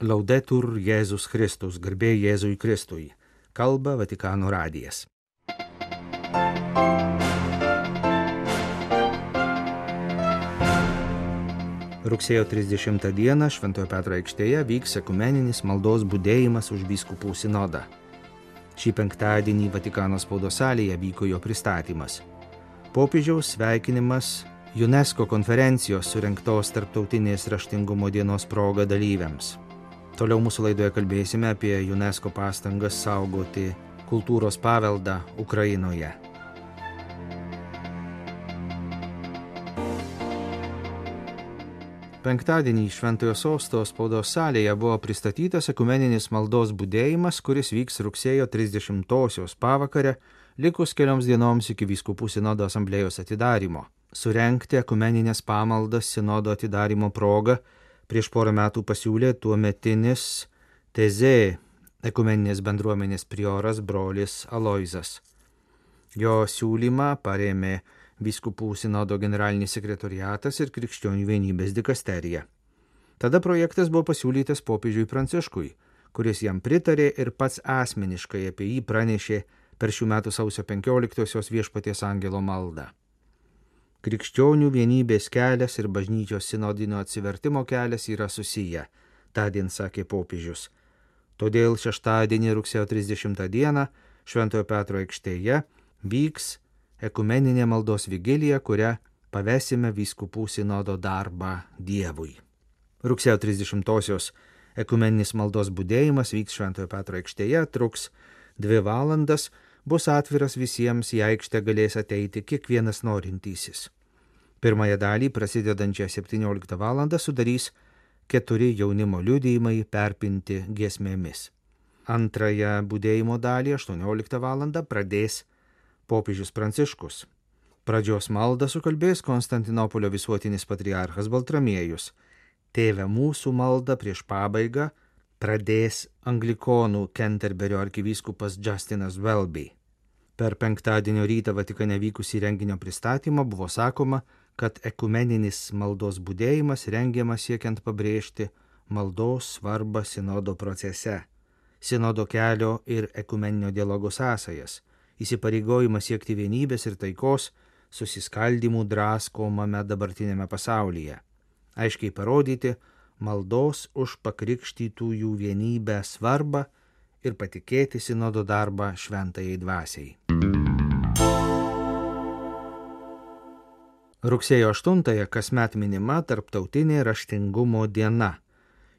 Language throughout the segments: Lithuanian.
Laudetur Jėzus Kristus, garbė Jėzui Kristui, kalba Vatikano radijas. Rugsėjo 30 dieną Šventojo Petro aikštėje vyks ekumeninis maldos būdėjimas už vyskupų sinodą. Šį penktadienį Vatikano spaudos salėje vyko jo pristatymas. Popiežiaus sveikinimas UNESCO konferencijos surinktos Tarptautinės raštingumo dienos proga dalyviams. Toliau mūsų laidoje kalbėsime apie UNESCO pastangas saugoti kultūros paveldą Ukrainoje. Penktadienį Šventojo Sosto spaudos salėje buvo pristatytas ekumeninis maldos būdėjimas, kuris vyks rugsėjo 30-osios pavakarę, likus kelioms dienoms iki vyskupų sinodo asamblėjos atidarimo. Surenkti ekumeninės pamaldas sinodo atidarimo proga prieš porą metų pasiūlė tuo metinis Tezė ekumeninės bendruomenės prioras brolis Aloizas. Jo siūlymą paremė Vyskupų sinodo generalinis sekretoriatas ir Krikščionių vienybės dikasterija. Tada projektas buvo pasiūlytas popiežiui Pranciškui, kuris jam pritarė ir pats asmeniškai apie jį pranešė per šių metų sausio 15-osios viešpaties angelo maldą. Krikščionių vienybės kelias ir bažnyčios sinodinio atsivertimo kelias yra susiję, tądien sakė popiežius. Todėl šeštadienį rugsėjo 30 dieną Šventojo Petro aikštėje vyks ekumeninė maldos vigilija, kurią pavesime vyskupų sinodo darbą Dievui. Rugsėjo 30-osios ekumeninis maldos būdėjimas vyks Šventojo Petro aikštėje, truks dvi valandas, bus atviras visiems, į aikštę galės ateiti kiekvienas norintysis. Pirmąją dalį, prasidedančią 17 val. sudarys keturi jaunimo liudijimai perpinti giesmėmis. Antrąją būdėjimo dalį 18 val. pradės popiežius Pranciškus. Pradžios maldą sukalbės Konstantinopolio visuotinis patriarchas Baltramiejus. Tėve mūsų maldą prieš pabaigą pradės anglikonų Kenterberio arkivyskupas Justinas Welby. Per penktadienio rytą Vatikane vykusį renginio pristatymą buvo sakoma, kad ekumeninis maldos būdėjimas rengiamas siekiant pabrėžti maldos svarbą sinodo procese, sinodo kelio ir ekumeninio dialogo sąsajas, įsipareigojimą siekti vienybės ir taikos susiskaldimų draskomame dabartinėme pasaulyje, aiškiai parodyti maldos už pakrikštytųjų vienybę svarbą ir patikėti sinodo darbą šventajai dvasiai. Rugsėjo 8-ąją kasmet minima Tarptautinė raštingumo diena.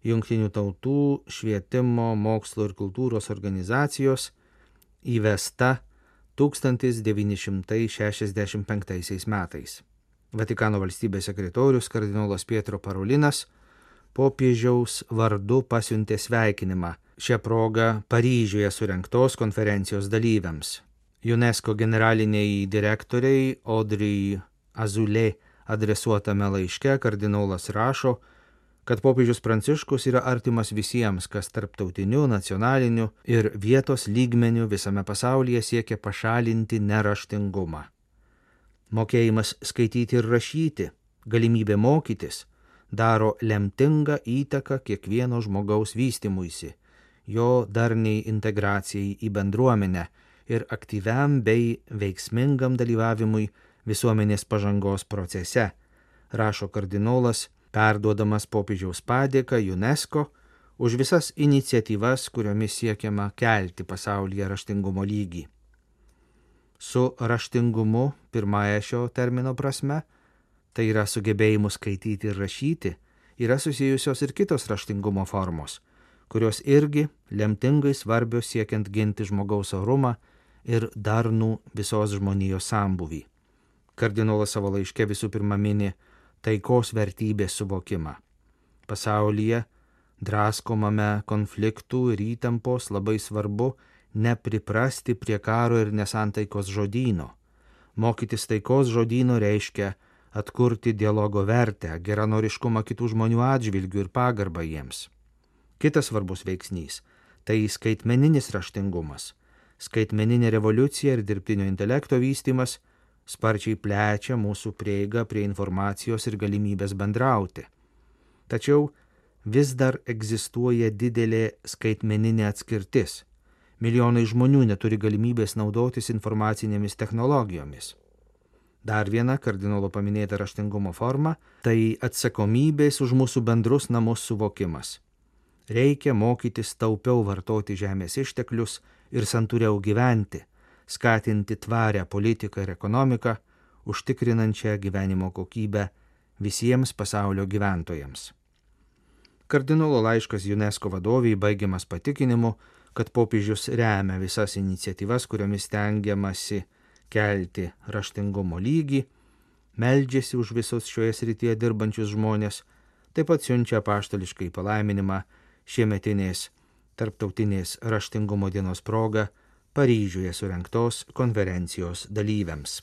Junktinių tautų švietimo, mokslo ir kultūros organizacijos įvesta 1965 metais. Vatikano valstybės sekretorius kardinolas Pietro Parolinas popiežiaus vardu pasiuntė sveikinimą šią progą Paryžiuje surinktos konferencijos dalyviams. UNESCO generaliniai direktoriai Audrey Azulė adresuotame laiške kardinolas rašo, kad popiežius Pranciškus yra artimas visiems, kas tarptautiniu, nacionaliniu ir vietos lygmeniu visame pasaulyje siekia pašalinti neraštingumą. Mokėjimas skaityti ir rašyti, galimybė mokytis daro lemtingą įtaką kiekvieno žmogaus vystimuisi, jo darniai integracijai į bendruomenę ir aktyviam bei veiksmingam dalyvavimui visuomenės pažangos procese, rašo kardinolas, perduodamas popiežiaus padėką UNESCO už visas iniciatyvas, kuriomis siekiama kelti pasaulyje raštingumo lygį. Su raštingumu, pirmąją šio termino prasme, tai yra sugebėjimu skaityti ir rašyti, yra susijusios ir kitos raštingumo formos, kurios irgi lemtingai svarbios siekiant ginti žmogaus orumą ir darnų visos žmonijos sambuvį. Kardinolas savo laiške visų pirma mini taikos vertybės suvokimą. Pasaulyje, draskomame konfliktų ir įtampos labai svarbu nepriprasti prie karo ir nesantaikos žodyno. Mokytis taikos žodyno reiškia atkurti dialogo vertę, geranoriškumą kitų žmonių atžvilgių ir pagarbą jiems. Kitas svarbus veiksnys - tai skaitmeninis raštingumas. Skaitmeninė revoliucija ir dirbtinio intelekto vystimas sparčiai plečia mūsų prieigą prie informacijos ir galimybės bendrauti. Tačiau vis dar egzistuoja didelė skaitmeninė atskirtis. Milijonai žmonių neturi galimybės naudotis informacinėmis technologijomis. Dar viena kardinolo paminėta raštingumo forma - tai atsakomybės už mūsų bendrus namus suvokimas. Reikia mokytis taupiau vartoti žemės išteklius ir santūriau gyventi, skatinti tvarę politiką ir ekonomiką, užtikrinančią gyvenimo kokybę visiems pasaulio gyventojams. Kardinolo laiškas UNESCO vadoviai baigiamas patikinimu, kad popiežius remia visas iniciatyvas, kuriomis tengiamasi kelti raštingumo lygį, meldžiasi už visus šioje srityje dirbančius žmonės, taip pat siunčia paštališkai palaiminimą šiemetinės tarptautinės raštingumo dienos proga Paryžiuje surinktos konferencijos dalyviams.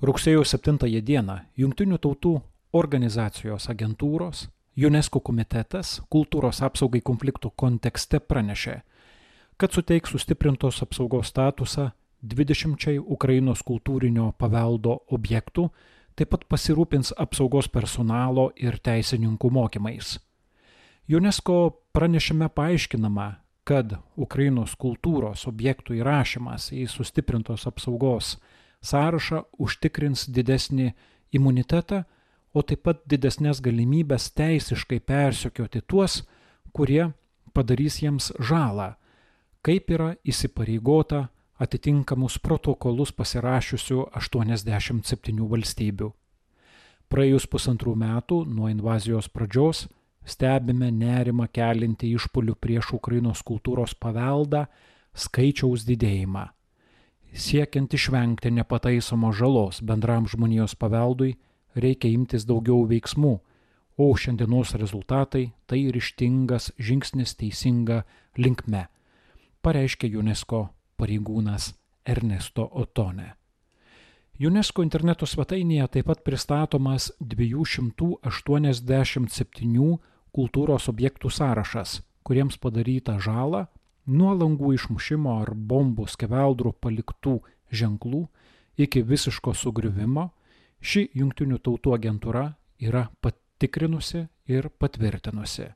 Rugsėjo 7 dieną Junktinių tautų organizacijos agentūros UNESCO komitetas kultūros apsaugai konfliktų kontekste pranešė, kad suteiks sustiprintos apsaugos statusą 20 Ukrainos kultūrinio paveldo objektų, taip pat pasirūpins apsaugos personalo ir teisininkų mokymais. UNESCO pranešime paaiškinama, kad Ukrainos kultūros objektų įrašymas į sustiprintos apsaugos sąrašą užtikrins didesnį imunitetą, o taip pat didesnės galimybės teisiškai persekioti tuos, kurie padarys jiems žalą, kaip yra įsipareigota atitinkamus protokolus pasirašiusių 87 valstybių. Praėjus pusantrų metų nuo invazijos pradžios stebime nerimą kelinti išpolių prieš Ukrainos kultūros paveldą skaičiaus didėjimą. Siekiant išvengti nepataisomo žalos bendram žmonijos paveldui, reikia imtis daugiau veiksmų, o šiandienos rezultatai tai ryštingas žingsnis teisinga linkme pareiškė UNESCO pareigūnas Ernesto Otone. UNESCO interneto svetainėje taip pat pristatomas 287 kultūros objektų sąrašas, kuriems padaryta žala nuo langų išmušimo ar bombų skeveldrų paliktų ženklų iki visiško sugriuvimo, ši jungtinių tautų agentūra yra patikrinusi ir patvirtinusi.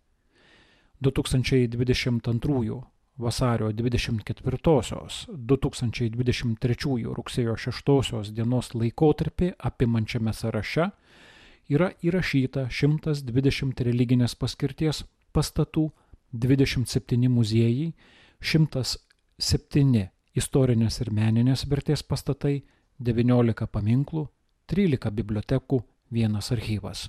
2022 vasario 24-2023 rugsėjo 6 dienos laikotarpį apimančiame sąraše yra įrašyta 120 religinės paskirties pastatų, 27 muziejai, 107 istorinės ir meninės vertės pastatai, 19 paminklų, 13 bibliotekų, vienas archyvas.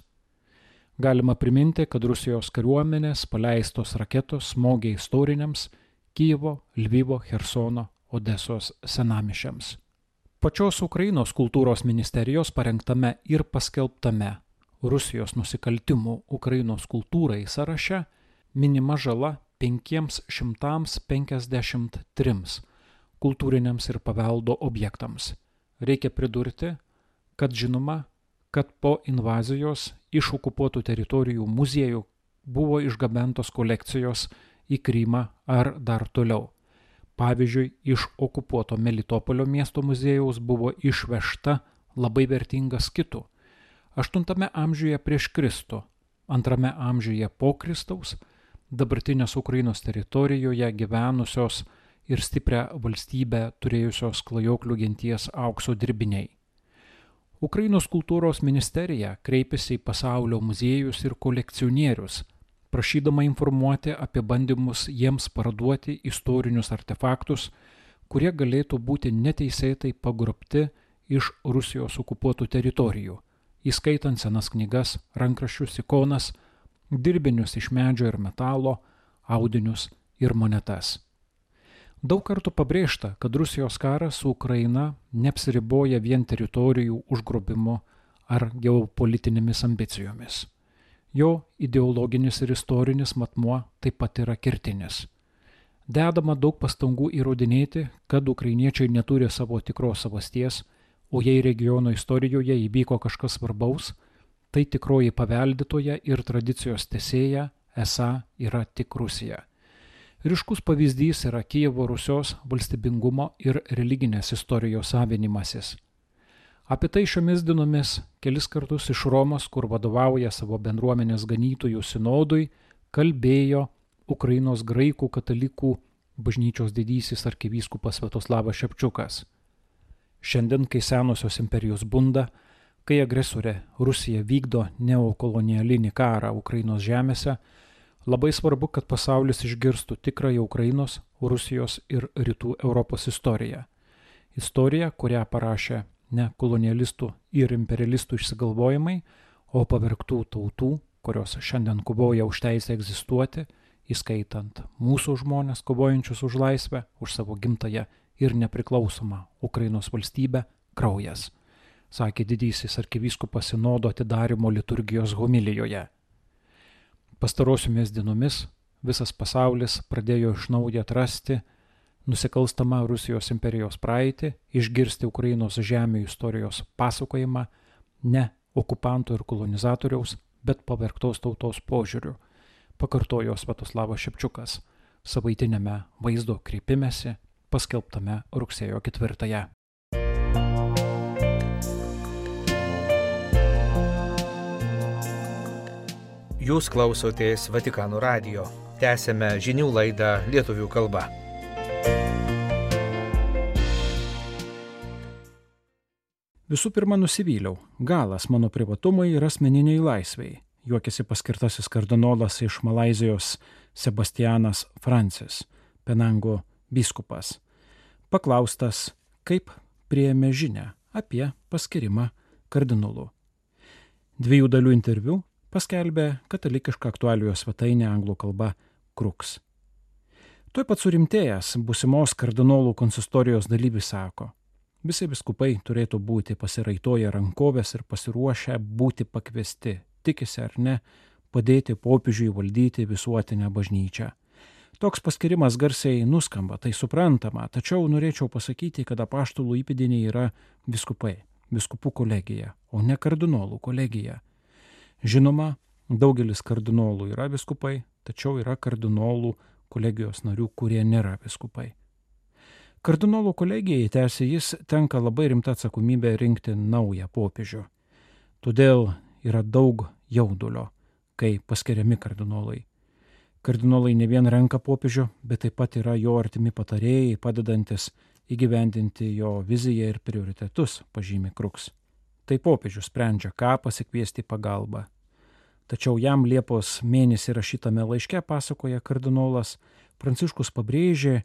Galima priminti, kad Rusijos kariuomenės paleistos raketos smogė istoriniams Kyjivo, Lvivo, Hersono, Odesos senamišiams. Pačios Ukrainos kultūros ministerijos parengtame ir paskelbtame Rusijos nusikaltimų Ukrainos kultūrai sąraše minima žala 553 kultūriniams ir paveldo objektams. Reikia pridurti, kad žinoma, kad po invazijos iš okupuotų teritorijų muziejų buvo išgabentos kolekcijos į Krymą ar dar toliau. Pavyzdžiui, iš okupuoto Melitopolio miesto muziejaus buvo išvežta labai vertinga skitų. 8 amžiuje prieš Kristų, 2 amžiuje po Kristaus, dabartinės Ukrainos teritorijoje gyvenusios ir stiprią valstybę turėjusios klajoklių genties aukso dirbiniai. Ukrainos kultūros ministerija kreipėsi į pasaulio muziejus ir kolekcionierius, prašydama informuoti apie bandymus jiems parduoti istorinius artefaktus, kurie galėtų būti neteisėtai pagrobti iš Rusijos okupuotų teritorijų, įskaitant senas knygas, rankraščius, ikonas, dirbinius iš medžio ir metalo, audinius ir monetas. Daug kartų pabrėžta, kad Rusijos karas su Ukraina neapsiriboja vien teritorijų užgrobimu ar geopolitinėmis ambicijomis. Jo ideologinis ir istorinis matmuo taip pat yra kirtinis. Dedama daug pastangų įrodinėti, kad ukrainiečiai neturi savo tikros savasties, o jei regiono istorijoje įvyko kažkas svarbaus, tai tikroji pavelditoja ir tradicijos tesėja esą yra tik Rusija. Ryškus pavyzdys yra Kievo Rusios valstybingumo ir religinės istorijos savinimasis. Apie tai šiomis dienomis kelis kartus iš Romos, kur vadovauja savo bendruomenės ganytojų sinodui, kalbėjo Ukrainos graikų katalikų bažnyčios didysis arkivyskupas Svetoslavas Šepčiukas. Šiandien, kai senosios imperijos bunda, kai agresorė Rusija vykdo neokolonialinį karą Ukrainos žemėse, labai svarbu, kad pasaulis išgirstų tikrąją Ukrainos, Rusijos ir Rytų Europos istoriją. Istoriją, kurią parašė ne kolonialistų ir imperialistų išsigalvojimai, o pavergtų tautų, kurios šiandien kovoja už teisę egzistuoti, įskaitant mūsų žmonės kovojančius už laisvę, už savo gimtają ir nepriklausomą Ukrainos valstybę, kraujas, sakė didysis arkivyskupas sinodo atidarimo liturgijos homilijoje. Pastarosiomis dienomis visas pasaulis pradėjo iš naujo atrasti nusikalstamą Rusijos imperijos praeitį, išgirsti Ukrainos žemė istorijos pasakojimą ne okupanto ir kolonizatoriaus, bet pavergtos tautos požiūriu pakartojo Svetoslavas Šepčiukas savaitinėme vaizdo kreipimėsi paskelbtame rugsėjo ketvirtąją. Jūs klausotės Vatikano radio. Tęsėme žinių laidą lietuvių kalba. Visų pirma, nusivyliau. Galas mano privatumui ir asmeniniai laisviai juokėsi paskirtasis kardinolas iš Malazijos Sebastianas Francis, Penango biskupas. Paklaustas, kaip prieėmė žinę apie paskirimą kardinolu. Dviejų dalių interviu paskelbė katalikišką aktualijos svetainę anglų kalba Kruks. Tuo pat surimtėjęs busimos kardinolų konsistorijos dalyvis sako, visi biskupai turėtų būti pasiraitoję rankovės ir pasiruošę būti pakviesti tikisi ar ne, padėti popiežiui valdyti visuotinę bažnyčią. Toks paskirimas garsiai nuskamba, tai suprantama, tačiau norėčiau pasakyti, kad apaštalų įpėdiniai yra viskupai, viskupų kolegija, o ne kardinolų kolegija. Žinoma, daugelis kardinolų yra viskupai, tačiau yra kardinolų kolegijos narių, kurie nėra viskupai. Kardinolų kolegijai, tęsė jis, tenka labai rimta atsakomybė rinkti naują popiežių. Todėl yra daug jaudulio, kai paskiriami kardinolai. Kardinolai ne vien renka popiežių, bet taip pat yra jo artimi patarėjai, padedantis įgyvendinti jo viziją ir prioritetus, pažymi Kruks. Tai popiežius sprendžia, ką pasikviesti pagalbą. Tačiau jam Liepos mėnesį rašytame laiške pasakoja kardinolas, Pranciškus pabrėžė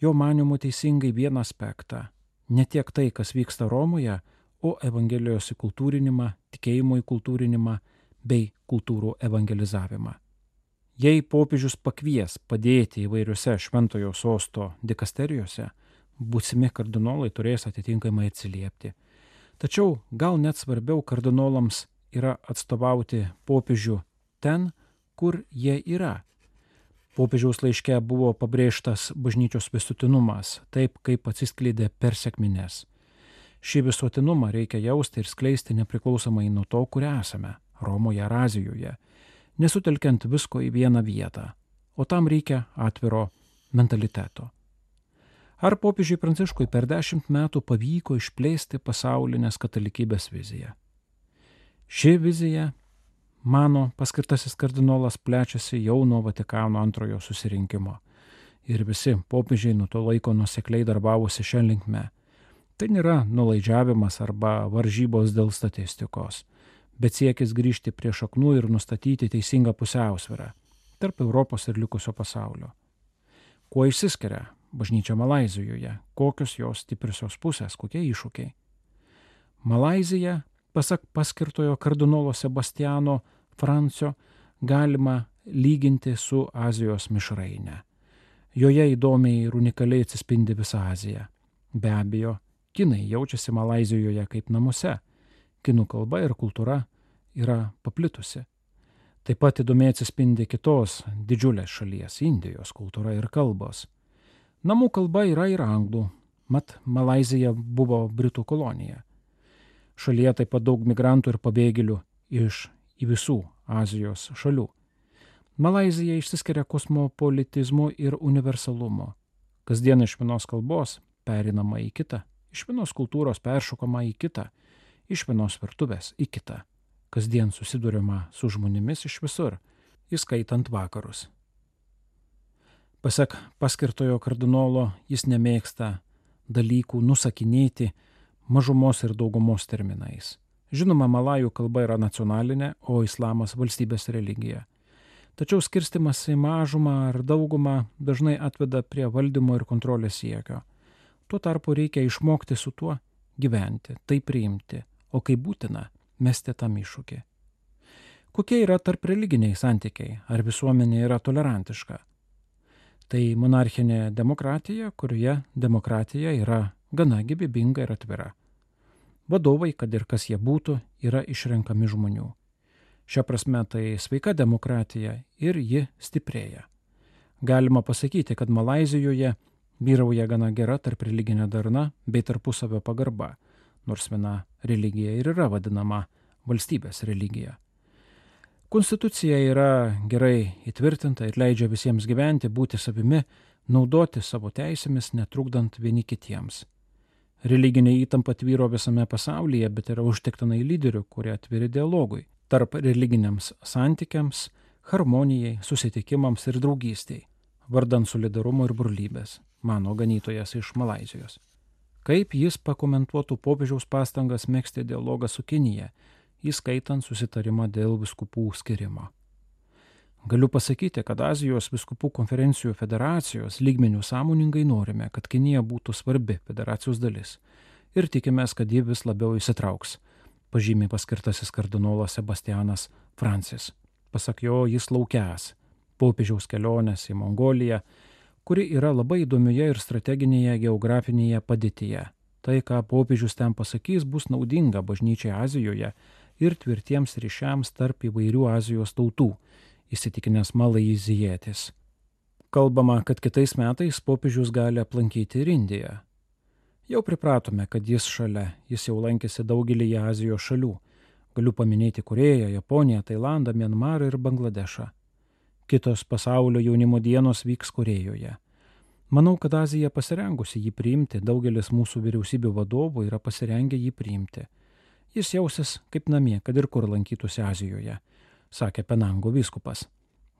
jo manimu teisingai vieną aspektą. Ne tiek tai, kas vyksta Romoje, o Evangelijos įkultūrinimą, tikėjimo įkultūrinimą bei kultūrų evangelizavimą. Jei popiežius pakvies padėti įvairiuose šventojo sosto dikasterijose, būsimi kardinolai turės atitinkamai atsiliepti. Tačiau gal net svarbiau kardinolams yra atstovauti popiežių ten, kur jie yra. Popiežiaus laiške buvo pabrėžtas bažnyčios visuotinumas, taip kaip atsiskleidė per sėkmines. Šį visuotinumą reikia jausti ir skleisti nepriklausomai nuo to, kur esame - Romoje ar Azijoje, nesutelkiant visko į vieną vietą, o tam reikia atviro mentaliteto. Ar popiežiui Pranciškui per dešimt metų pavyko išplėsti pasaulinės katalikybės viziją? Ši vizija, mano paskirtasis kardinolas, plečiasi jau nuo Vatikano antrojo susirinkimo. Ir visi popiežiai nuo to laiko nusekliai darbavosi šią linkmę Tai nėra nulaidžiavimas arba varžybos dėl statistikos, bet siekis grįžti prie šaknų ir nustatyti teisingą pusiausvyrą tarp Europos ir likusio pasaulio. Kuo išsiskiria bažnyčia Malazijoje, kokios jos stipriosios pusės, kokie iššūkiai. Malazija, pasak paskirtojo kardinolo Sebastiano Francio, galima lyginti su Azijos mišraine. Joje įdomiai ir unikaliai atsispindi visa Azija. Be abejo, kinai jaučiasi Malazijoje kaip namuose. Kinų kalba ir kultūra yra paplitusi. Taip pat įdomiai atsispindi kitos didžiulės šalies - Indijos kultūra ir kalbos. Namų kalba yra ir anglų, mat Malazija buvo Britų kolonija. Šalyje taip pat daug migrantų ir pabėgėlių iš į visų Azijos šalių. Malazija išsiskiria kosmopolitizmu ir universalumu. Kasdien iš vienos kalbos perinama į kitą iš vienos kultūros peršokama į kitą, iš vienos virtuvės į kitą. Kasdien susidurima su žmonėmis iš visur, įskaitant vakarus. Pasak paskirtojo kardinolo, jis nemėgsta dalykų nusakinėti mažumos ir daugumos terminais. Žinoma, malajų kalba yra nacionalinė, o islamas valstybės religija. Tačiau skirstimas į mažumą ar daugumą dažnai atveda prie valdymo ir kontrolės siekio. Tuo tarpu reikia išmokti su tuo gyventi, tai priimti, o kai būtina, mesti tam iššūkį. Kokie yra tarp religiniai santykiai, ar visuomenė yra tolerantiška? Tai monarchinė demokratija, kurioje demokratija yra gana gyvybinga ir atvira. Vadovai, kad ir kas jie būtų, yra išrenkami žmonių. Šia prasme tai sveika demokratija ir ji stiprėja. Galima pasakyti, kad Malazijoje vyrauja gana gera tarp religinė darna bei tarpusavio pagarba, nors viena religija ir yra vadinama valstybės religija. Konstitucija yra gerai įtvirtinta ir leidžia visiems gyventi, būti savimi, naudoti savo teisėmis, netrukdant vieni kitiems. Religinė įtampa tvyro visame pasaulyje, bet yra užtektinai lyderių, kurie atviri dialogui, tarp religiniams santykiams, harmonijai, susitikimams ir draugystiai, vardant solidarumo ir brolybės, mano ganytojas iš Malazijos. Kaip jis pakomentuotų popiežiaus pastangas mėgsti dialogą su Kinija, įskaitant susitarimą dėl viskupų skirimo. Galiu pasakyti, kad Azijos viskupų konferencijų federacijos lygmenių sąmoningai norime, kad Kinija būtų svarbi federacijos dalis ir tikimės, kad ji vis labiau įsitrauks, pažymė paskirtasis kardinolas Sebastianas Francis. Pasak jo, jis laukias popiežiaus kelionės į Mongoliją, kuri yra labai įdomioje ir strateginėje geografinėje padėtyje. Tai, ką popiežius ten pasakys, bus naudinga bažnyčiai Azijoje ir tvirtiems ryšiams tarp įvairių Azijos tautų įsitikinęs malaizijietis. Kalbama, kad kitais metais popiežius gali aplankyti ir Indiją. Jau pripratome, kad jis šalia, jis jau lankėsi daugelį Azijos šalių. Galiu paminėti Koreją, Japoniją, Tailandą, Mianmarą ir Bangladešą. Kitos pasaulio jaunimo dienos vyks Korejoje. Manau, kad Azija pasirengusi jį priimti, daugelis mūsų vyriausybių vadovų yra pasirengę jį priimti. Jis jausis kaip namie, kad ir kur lankytųsi Azijoje sakė Penango vyskupas.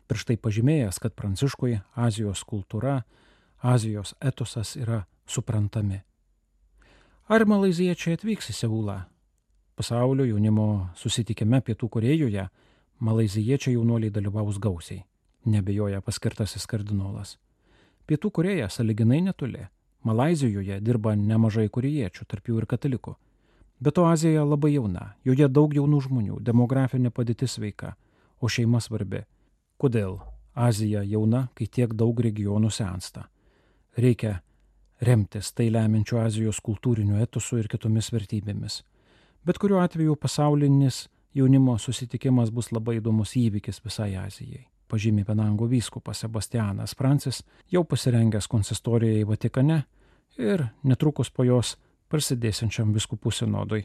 Prieš tai pažymėjęs, kad Pranciškui Azijos kultūra, Azijos etosas yra suprantami. Ar malaziečiai atvyks į Seulą? Pasaulio jaunimo susitikime Pietų Korejoje malaziečiai jaunuoliai dalyvaus gausiai, nebejoja paskirtasis kardinolas. Pietų Koreja saliginai netoli. Malazijoje dirba nemažai koriečių, tarp jų ir katalikų. Be to Azija labai jauna, joje daug jaunų žmonių, demografinė padėtis sveika, o šeima svarbi. Kodėl Azija jauna, kai tiek daug regionų sensta? Reikia remtis tai leminčių Azijos kultūriniu etosu ir kitomis vertybėmis. Bet kuriuo atveju pasaulinis jaunimo susitikimas bus labai įdomus įvykis visai Azijai. Pažymė Penango vyskupas Sebastianas Francis, jau pasirengęs konsistorijai Vatikane ir netrukus po jos prasidėsiančiam viskupų sinodui.